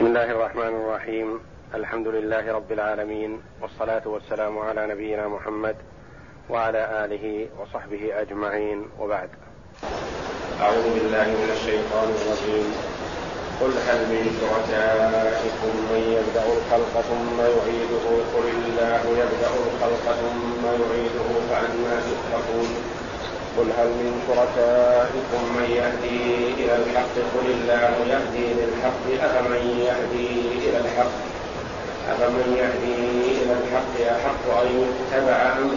بسم الله الرحمن الرحيم. الحمد لله رب العالمين والصلاة والسلام على نبينا محمد وعلى آله وصحبه أجمعين. وبعد. أعوذ بالله من الشيطان الرجيم. قل هل من شركائكم من يبدأ الخلق ثم يعيده؟ قل الله يبدأ الخلق ثم يعيده فانى تؤفكون قل هل من شركائكم من يهدي إلى الحق؟ قل الله يهدي للحق. أفمن يهدي إلى الحق؟ أفمن يهدي إلى الحق؟ أحق أن يتبع من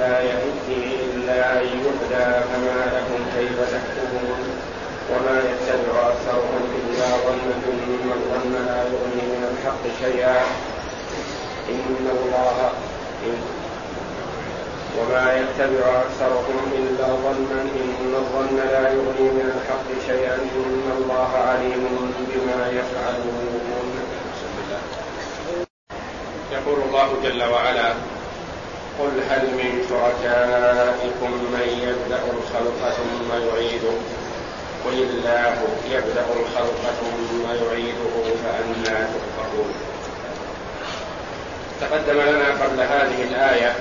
لا يهدي إلا أن يهدى؟ فما لكم كيف تحكمون؟ وما يتبع أكثرهم إلا ظن إن الظن لا يغني من الحق شيئا. إن الله إن وما يتبع أكثرهم إلا ظنا إن الظن لا يغني من الحق شيئا إن الله عليم بما يفعلون. يقول الله جل وعلا قل هل من شركائكم من يبدأ الخلق ثم يعيده؟ قل الله يبدأ الخلق ثم يعيده فأنا تؤفكون تقدم لنا قبل هذه الآية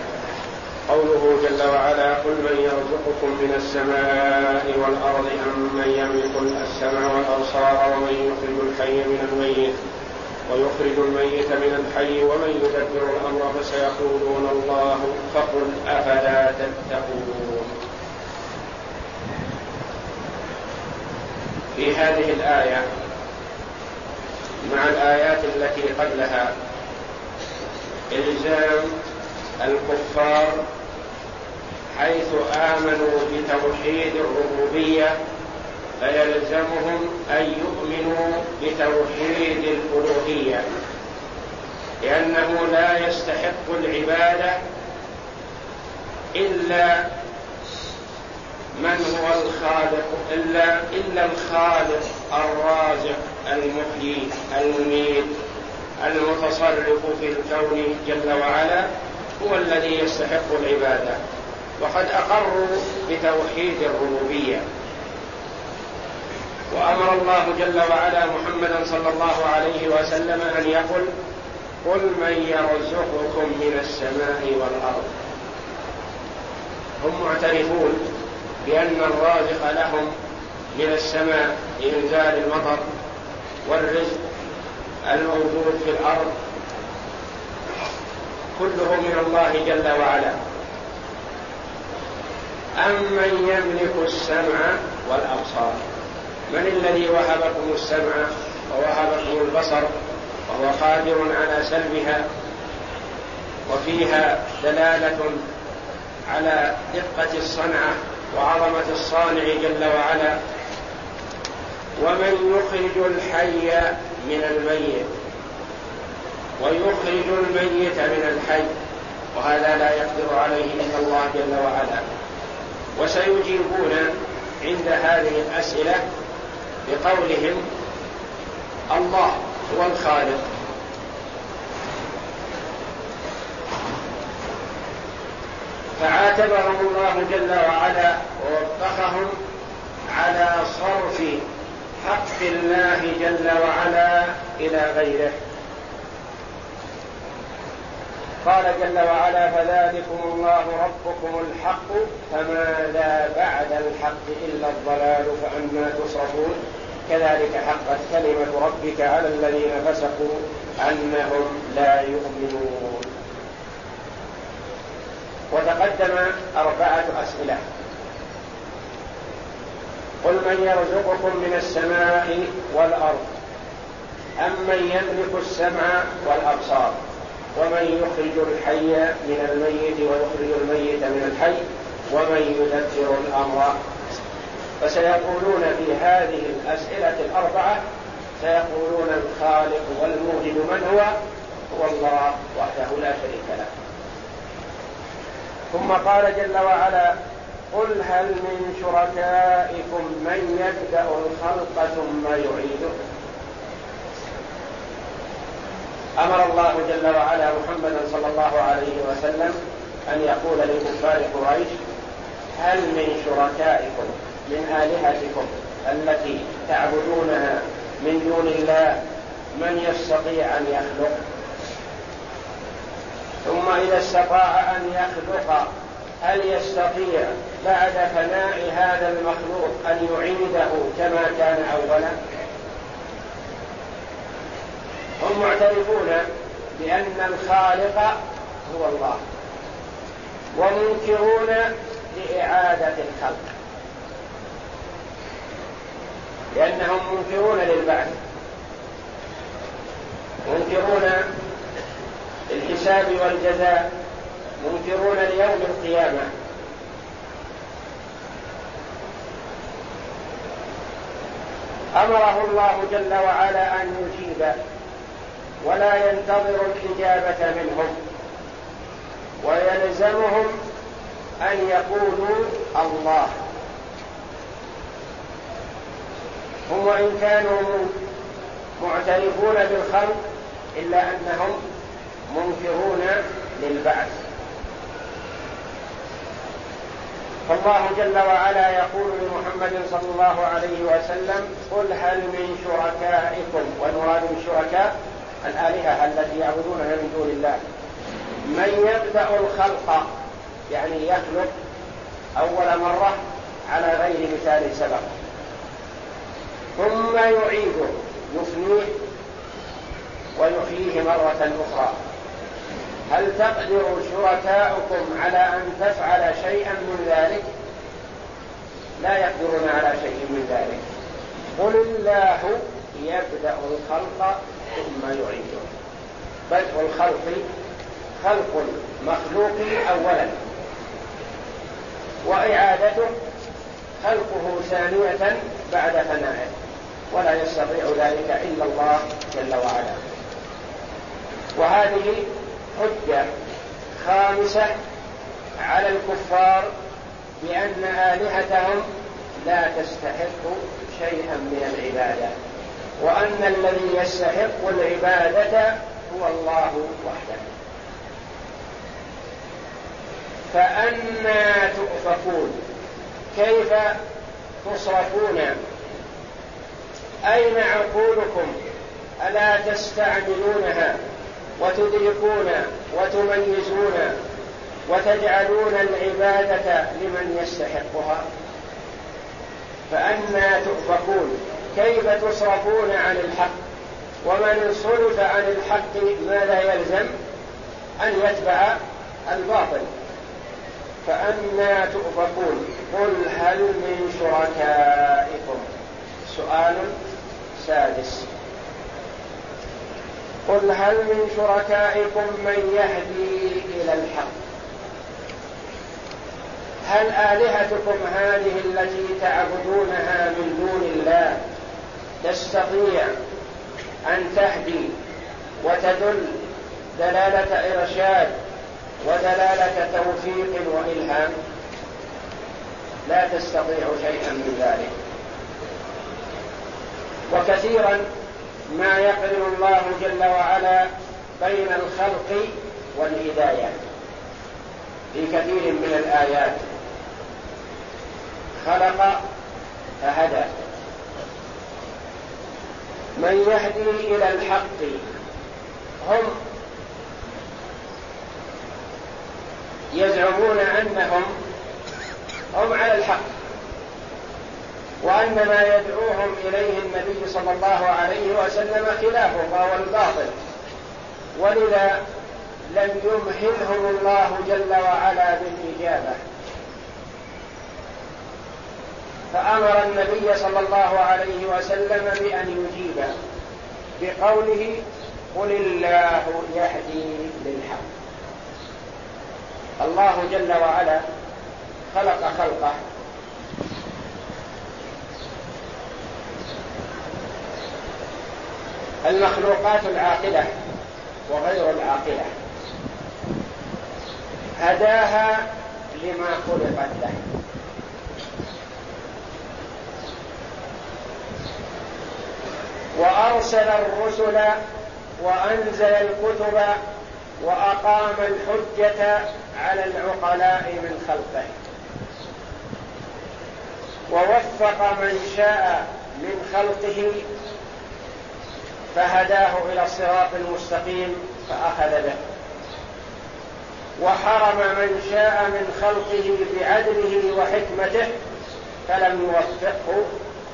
قوله جل وعلا قل من يرزقكم من السماء والأرض أم من يملك السمع والأبصار ومن يخرج الحي من الميت ويخرج الميت من الحي ومن يدبر الأمر فسيقولون الله فقل أفلا تتقون. في هذه الآية مع الآيات التي قبلها إلزام الكفار حيث آمنوا بتوحيد الربوبية فيلزمهم أن يؤمنوا بتوحيد الألوهية. لأنه لا يستحق العبادة إلا من هو الخالق إلا إلا الخالق الرازق المحيي المميت المتصرف في الكون جل وعلا هو الذي يستحق العبادة. وقد اقروا بتوحيد الربوبية. وأمر الله جل وعلا محمدا صلى الله عليه وسلم أن يقل قل من يرزقكم من السماء والأرض. هم معترفون بأن الرازق لهم من السماء لإنزال المطر والرزق الموجود في الأرض. كله من الله جل وعلا. أمن يملك السمع والأبصار؟ من الذي وهبكم السمع ووهبكم البصر وهو قادر على سلبها وفيها دلالة على دقة الصنعة وعظمة الصانع جل وعلا؟ ومن يخرج الحي من الميت ويخرج الميت من الحي وهذا لا يقدر عليه إلا الله جل وعلا. وسيجيبون عند هذه الأسئلة بقولهم الله هو الخالق. فعاتبهم الله جل وعلا ووبخهم على صرف حق الله جل وعلا إلى غيره. قال جل وعلا فذلكم الله ربكم الحق فماذا بعد الحق إلا الضلال فانا تصرفون. كذلك حقت كلمة ربك على الذين فسقوا أنهم لا يؤمنون. وتقدم أربعة أسئلة. قل من يرزقكم من السماء والأرض امن يملك السمع والأبصار؟ ومن يخرج الحي من الميت ويخرج الميت من الحي ومن يدبر الأمر. فسيقولون في هذه الأسئلة الأربعة سيقولون الخالق والموجد من هو؟ هو الله وحده لا شريك له. ثم قال جل وعلا قل هل من شركائكم من يبدأ الخلق ثم يعيده؟ أمر الله جل وعلا محمدا صلى الله عليه وسلم أن يقول لكفار قريش هل من شركائكم من آلهتكم التي تعبدونها من دون الله من يستطيع أن يخلق؟ ثم إذا استطاع أن يخلق هل يستطيع بعد فناء هذا المخلوق أن يعيده كما كان أولا؟ هم معترفون بأن الخالق هو الله ومنكرون لإعادة الخلق. لأنهم منكرون للبعث. منكرون الحساب والجزاء. منكرون ليوم القيامة. أمره الله جل وعلا أن يجيب ولا ينتظر الإجابة منهم. ويلزمهم أن يقولوا الله. هم وإن كانوا معترفون بالخلق إلا أنهم منكرون للبعث. فالله جل وعلا يقول لمحمد صلى الله عليه وسلم قل هل من شركائكم والمراد من شركاء الآلهة التي يعبدونها من دون الله. من يبدأ الخلق يعني يخلق أول مرة على غير مثال سبق. ثم يعيده يفنيه ويحييه مرة أخرى. هل تقدر شركاؤكم على أن تفعل شيئا من ذلك؟ لا يقدرون على شيء من ذلك. قل الله يبدأ الخلق ثم يعيده. بدء الخلق خلق المخلوق أولا. وإعادته خلقه ثانية بعد فنائه ولا يستطيع ذلك إلا الله جل وعلا. وهذه حجة خامسة على الكفار بأن آلهتهم لا تستحق شيئا من العبادة. وأن الذي يستحق العبادة هو الله وحده. فأنا تؤفكون. كيف تصرفون؟ أين عقولكم؟ ألا تستعملونها وتدركون وتميزون وتجعلون العبادة لمن يستحقها؟ فأنا تؤفكون. كيف تصرفون عن الحق؟ ومن صرف عن الحق ماذا يلزم؟ أن يتبع الباطل. فأنا تؤفكون قل هل من شركائكم؟ سؤال سادس. قل هل من شركائكم من يهدي إلى الحق؟ هل آلهتكم هذه التي تعبدونها من دون الله؟ تستطيع أن تهدي وتدل دلالة إرشاد ودلالة توفيق وإلهام. لا تستطيع شيئا من ذلك. وكثيرا ما يقرن الله جل وعلا بين الخلق والهداية. في كثير من الآيات خلق فهدى. من يهدي إلى الحق هم يزعمون أنهم هم على الحق وأن ما يدعوهم إليه النبي صلى الله عليه وسلم خلافه فهو الباطل. ولذا لم يمهلهم الله جل وعلا بالإجابة. فأمر النبي صلى الله عليه وسلم بأن يجيب بقوله قل الله يهدي للحق. الله جل وعلا خلق خلقه. المخلوقات العاقلة وغير العاقلة. هداها لما خلقت له. وأرسل الرسل وأنزل الكتب وأقام الحجة على العقلاء من خلقه ووفق من شاء من خلقه فهداه إلى الصراط المستقيم فأخذ به. وحرم من شاء من خلقه بعدله وحكمته فلم يوفقه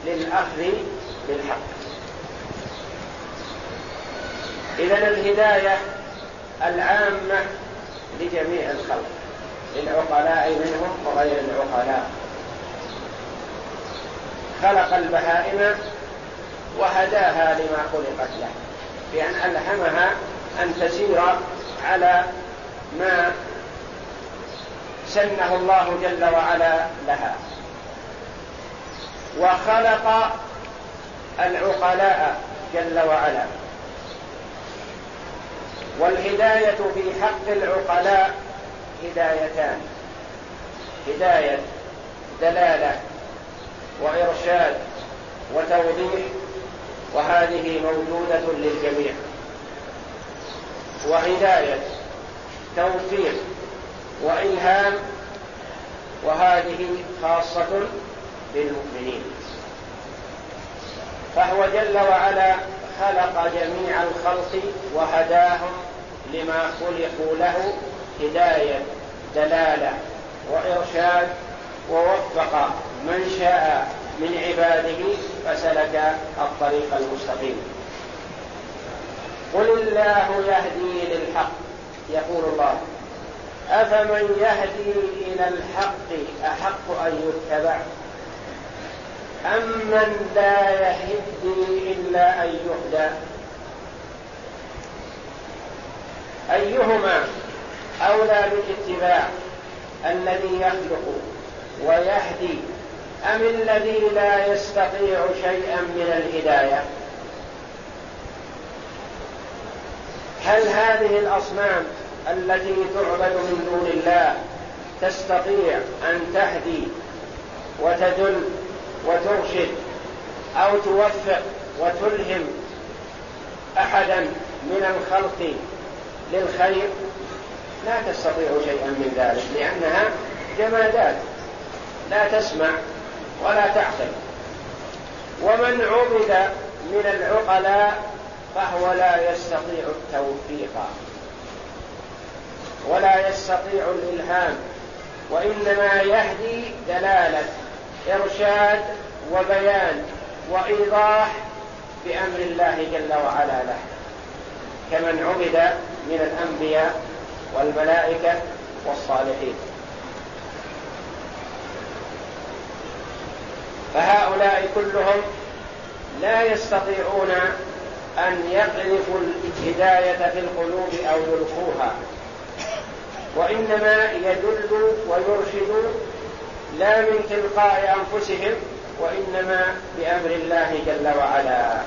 للأخذ بالحق. إذا الهداية العامة لجميع الخلق للعقلاء منهم وغير العقلاء. خلق البهائم وهداها لما خلقت له بأن ألهمها أن تسير على ما سنه الله جل وعلا لها. وخلق العقلاء جل وعلا. والهداية في حق العقلاء هدايتان. هداية دلالة وإرشاد وتوضيح وهذه موجودة للجميع. وهداية توفيق وإلهام وهذه خاصة بالمؤمنين. فهو جل وعلا خلق جميع الخلق وهداهم لما خلقوا له هداية دلالة وإرشاد ووفق من شاء من عباده فسلك الطريق المستقيم. قل الله يهدي للحق يقول الله. أفمن يهدي إلى الحق أحق أن يتبع؟ امن لا يهدي إلا أن يهدى؟ أيهما أولى بالاتباع؟ الذي يخلق ويهدي أم الذي لا يستطيع شيئا من الهداية؟ هل هذه الأصنام التي تعبد من دون الله تستطيع أن تهدي وتدل وترشد أو توفق وتلهم أحدا من الخلق للخير لا تستطيع شيئا من ذلك لأنها جمادات لا تسمع ولا تعقل. ومن عبد من العقلاء فهو لا يستطيع التوفيق ولا يستطيع الإلهام وإنما يهدي دلالة إرشاد وبيان وإيضاح بأمر الله جل وعلا له. كمن عبد من الأنبياء والملائكة والصالحين. فهؤلاء كلهم لا يستطيعون أن يقذفوا الهداية في القلوب أو يلقوها وإنما يدل ويرشد لا من تلقاء أنفسهم وإنما بأمر الله جل وعلا.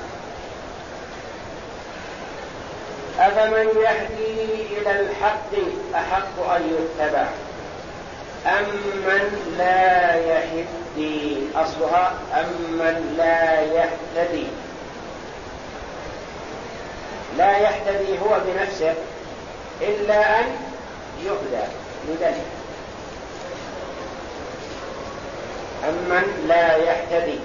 أفمن يهدي إلى الحق أحق أن يتبع؟ أمن لا يهدي أصلها؟ أمن لا يهتدي؟ لا يهتدي هو بنفسه إلا أن يهدى لذلك. أمن لا يهتدي؟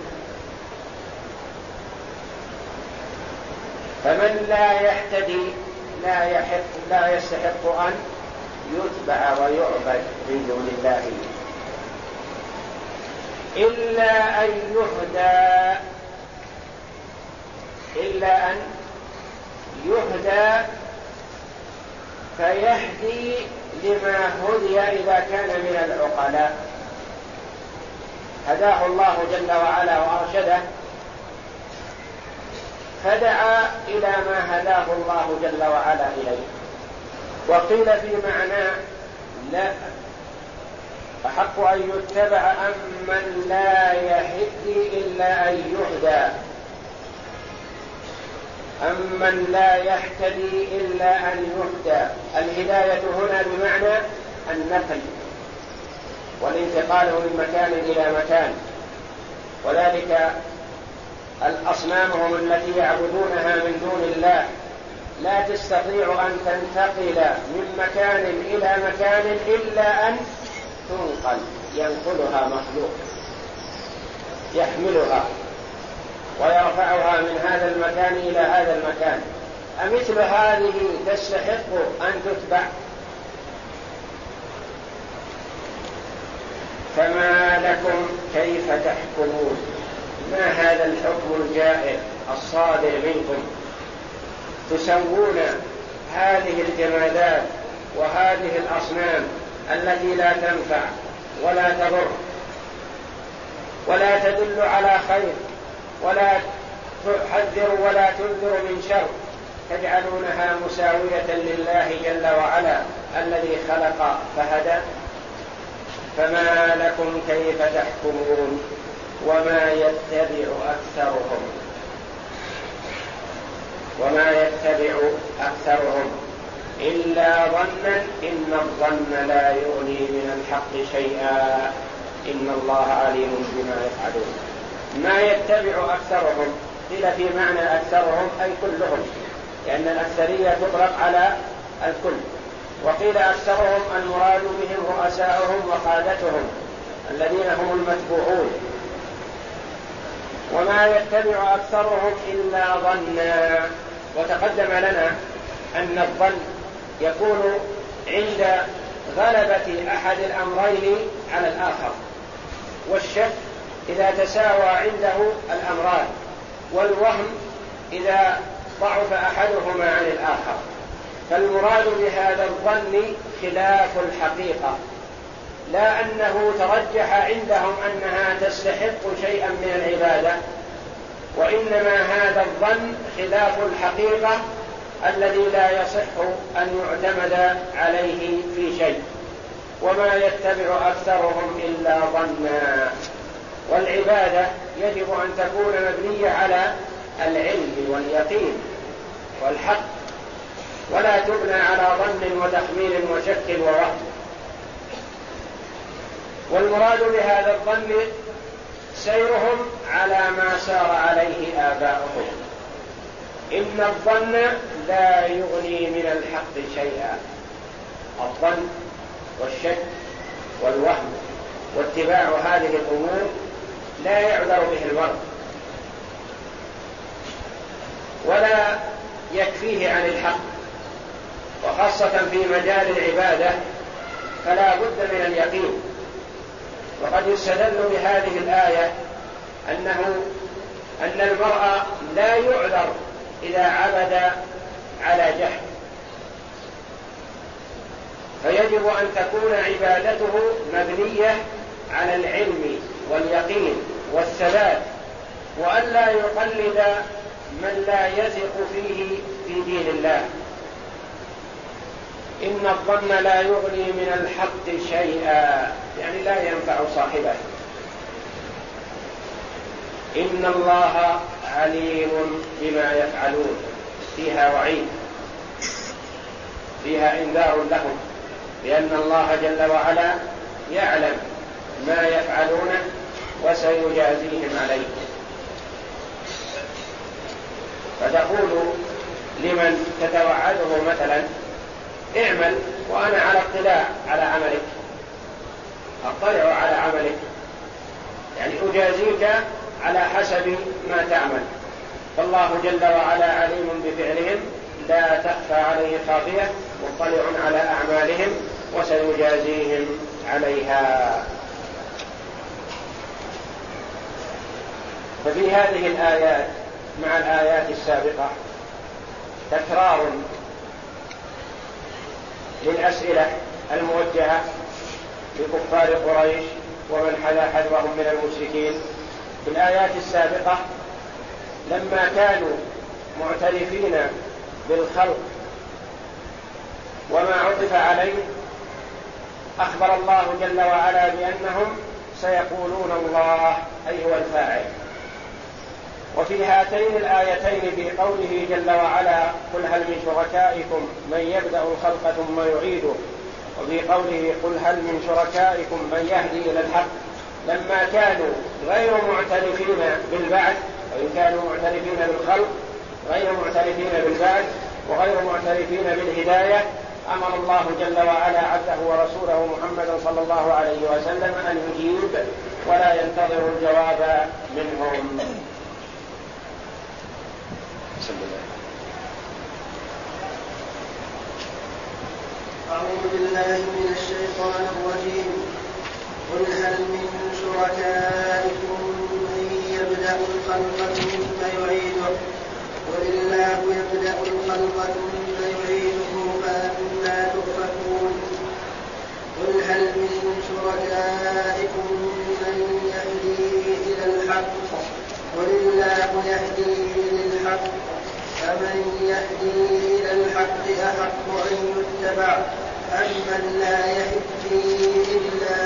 فمن لا يهتدي لا يحق لا يستحق أن يتبع ويعبد من دون الله. إلا أن يهدى إلا أن يهدى فيهدي لما هدي إذا كان من العقلاء. هداه الله جل وعلا وأرشده فدعا إلى ما هداه الله جل وعلا إليه. وقيل في معنى لا أحق أن يتبع أم من لا يهدي إلا أن يهدى. أم من لا يهتدي إلا أن يهدى. الهداية هنا بمعنى النقل والانتقال من مكان إلى مكان. وذلك الأصنام هم التي يعبدونها من دون الله. لا تستطيع أن تنتقل من مكان إلى مكان إلا أن تنقل. ينقلها مخلوق. يحملها ويرفعها من هذا المكان إلى هذا المكان. أمثل هذه تستحق أن تتبع. فما لكم كيف تحكمون؟ ما هذا الحكم الجائر الصادر منكم؟ تسوون هذه الجمادات وهذه الأصنام التي لا تنفع ولا تضر ولا تدل على خير ولا تحذر ولا تنذر من شر. تجعلونها مساوية لله جل وعلا الذي خلق فهدى. فما لكم كيف تحكمون؟ وما يتبع أكثرهم. وما يتبع أكثرهم. إلا ظنا إن الظن لا يغني من الحق شيئا. إن الله عليم بما يفعلون. ما يتبع أكثرهم. قيل في معنى أكثرهم أي كلهم. لأن الأكثرية تطلق على الكل. وقيل أكثرهم المراد بهم رؤساؤهم وقادتهم. الذين هم المتبوعون. وما يتبع أكثرهم إلا ظنا. وتقدم لنا أن الظن يكون عند غلبة أحد الأمرين على الآخر. والشك إذا تساوى عنده الأمران والوهم إذا ضعف أحدهما عن الآخر. فالمراد بهذا الظن خلاف الحقيقة. لا أنه ترجح عندهم أنها تستحق شيئا من العبادة وإنما هذا الظن خلاف الحقيقة الذي لا يصح أن يعتمد عليه في شيء وما يتبع أكثرهم إلا ظنا. والعبادة يجب أن تكون مبنية على العلم واليقين والحق ولا تبنى على ظن وتخمين وشك ووهم. والمراد بهذا الظن سيرهم على ما سار عليه آباؤهم. إن الظن لا يغني من الحق شيئا. الظن والشك والوهم واتباع هذه الأمور لا يعذر به المرء ولا يكفيه عن الحق. وخاصة في مجال العبادة فلا بد من اليقين. وقد يستدل بهذه الآية أنه أن المرء لا يعذر إذا عبد على جهل. فيجب أن تكون عبادته مبنية على العلم واليقين والثبات وألا يقلد من لا يثق فيه في دين الله. إن الظن لا يغني من الحق شيئا. يعني لا ينفع صاحبه. إن الله عليم بما يفعلون. فيها وعيد. فيها إنذار لهم. لأن الله جل وعلا يعلم ما يفعلونه وسيجازيهم عليه. فتقول لمن تتوعده مثلا اعمل وأنا على اطلاع على عملك. أطلع على عملك. يعني أجازيك على حسب ما تعمل. فالله جل وعلا عليم بفعلهم. لا تخفى عليه خافية. مطلع على أعمالهم وسيجازيهم عليها. ففي هذه الآيات مع الآيات السابقة تكرار للأسئلة الموجهة لكفار قريش ومن حذا حذرهم من المشركين. في الآيات السابقة لما كانوا معترفين بالخلق وما عطف عليه أخبر الله جل وعلا بأنهم سيقولون الله أي هو الفاعل. وفي هاتين الآيتين في قوله جل وعلا قل هل من شركائكم من يبدأ الخلق ثم يعيده؟ وفي قوله قل هل من شركائكم من يهدي إلى الحق؟ لما كانوا غير معترفين بالبعث وإن كانوا معترفين بالخلق غير معترفين بالبعث وغير معترفين بالهداية أمر الله جل وعلا عبده ورسوله محمدا صلى الله عليه وسلم أن يجيب ولا ينتظر الجواب منهم. الله. أعوذ بالله من الشيطان الرجيم. قل هل من شركائكم من يبدأ الخلق ثم يعيده؟ قل الله يبدأ الخلق ثم يعيده فأنا تؤفكون. قل هل من شركائكم من يهدي إلى الحق قل الله يهدي للحق فمن يهدي إلى الحق أحق أن يتبع أمن لا يهدي إلا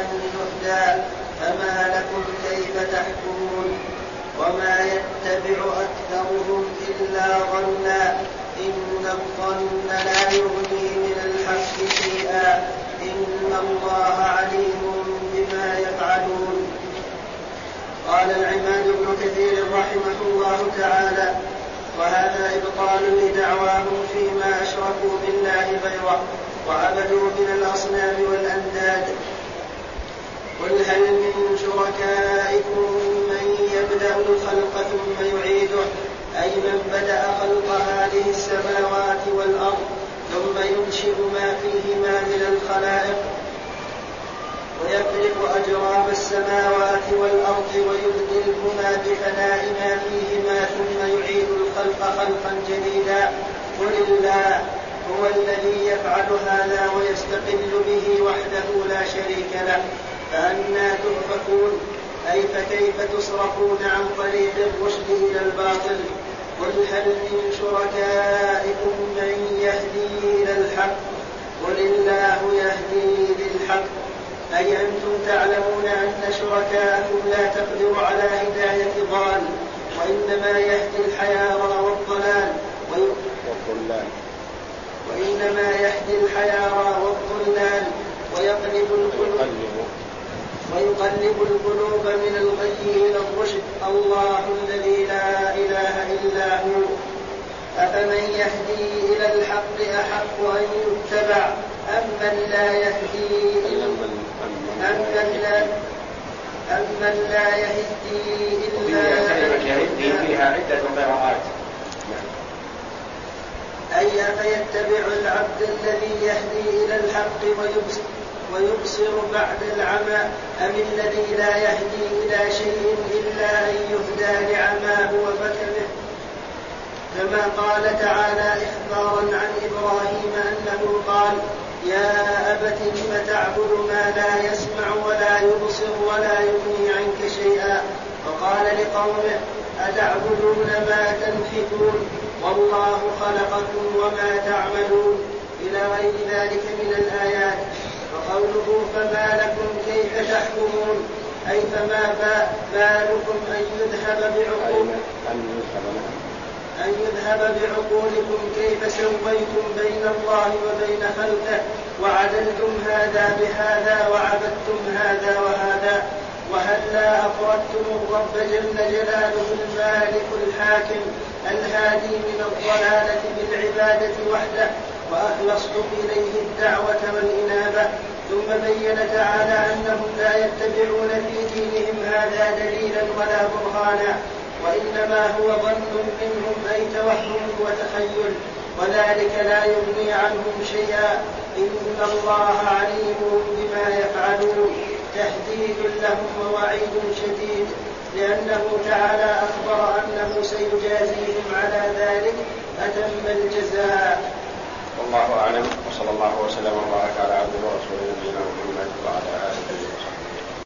أن يهدى فما لكم كيف تحكمون؟ وما يتبع أكثرهم إلا ظنا إن الظن لا يغني من الحق شيئا إن الله عليم بما يفعلون. قال العماد بن كثير رحمه الله تعالى وهذا إبطال لدعواهم فيما أشركوا بالله غيره. وعبدوا من الأصنام والأنداد قل هل من شركائكم من يبدأ الخلق ثم يعيده أي من بدأ خلق هذه السماوات والأرض ثم ينشئ ما فيهما من الخلائق ويفرق أجرام السماوات والأرض ويبدلهما بفناء ما فيهما ثم يعيد الخلق خلقا جديدا. قل الله هو الذي يفعل هذا ويستقل به وحده لا شريك له. فأنا تؤفكون أي فكيف تصرفون عن طريق الرشد إلى الباطل؟ قل هل من شركائكم من يهدي إلى الحق؟ قل الله يهدي للحق. أي أنتم تعلمون أن شركاءكم لا تقدر على هداية ضال وإنما يهدي الحيارى والضلال. والضلال. وإنما يهدي الحيارى والضلال ويقلب القلوب ويقلب القلوب من الغي إلى الرشد. الله الذي لا إله إلا هو. أفمن يهدي إلى الحق أحق أن يتبع؟ أمن لا يهدي أمن لا أمن لا يهدي إلا يهدي فيها عدة قراءات أي أفيتبع العبد الذي يهدي إلى الحق ويبصر ويبصر بعد العمى أم الذي لا يهدي إلى شيء إلا أن يهدى لعماه وفتنه كما قال تعالى إخبارا عن إبراهيم أنه قال يا أبت لم تعبد ما لا يسمع ولا يبصر ولا يغني عنك شيئا؟ وقال لقومه أتعبدون ما تنحتون؟ والله خلقكم وما تعملون. إلى غير ذلك من الآيات. وقوله فما لكم كيف تحكمون؟ أي فما بالكم أن يذهب بعقولكم أن يذهب بعقولكم كيف سويتم بين الله وبين خلقه؟ وعدلتم هذا بهذا وعبدتم هذا وهذا؟ وهلا أفردتم الرب جل جلاله المالك الحاكم الهادي من الضلالة بالعبادة وحده وأخلصتم إليه الدعوة والإنابة ثم بين تعالى أنهم لا يتبعون في دينهم هذا دليلا ولا برهانا وإنما هو ظن منهم أي توهم وتخيل وذلك لا يغني عنهم شيئا. إن الله عليم بما يفعلون تهديد لهم ووعيد شديد. لأنه تعالى أخبر أنه سيجازيهم على ذلك أتم الجزاء. والله أعلم وصلى الله وسلم وبارك على عبده ورسوله نبينا محمد وعلى آله.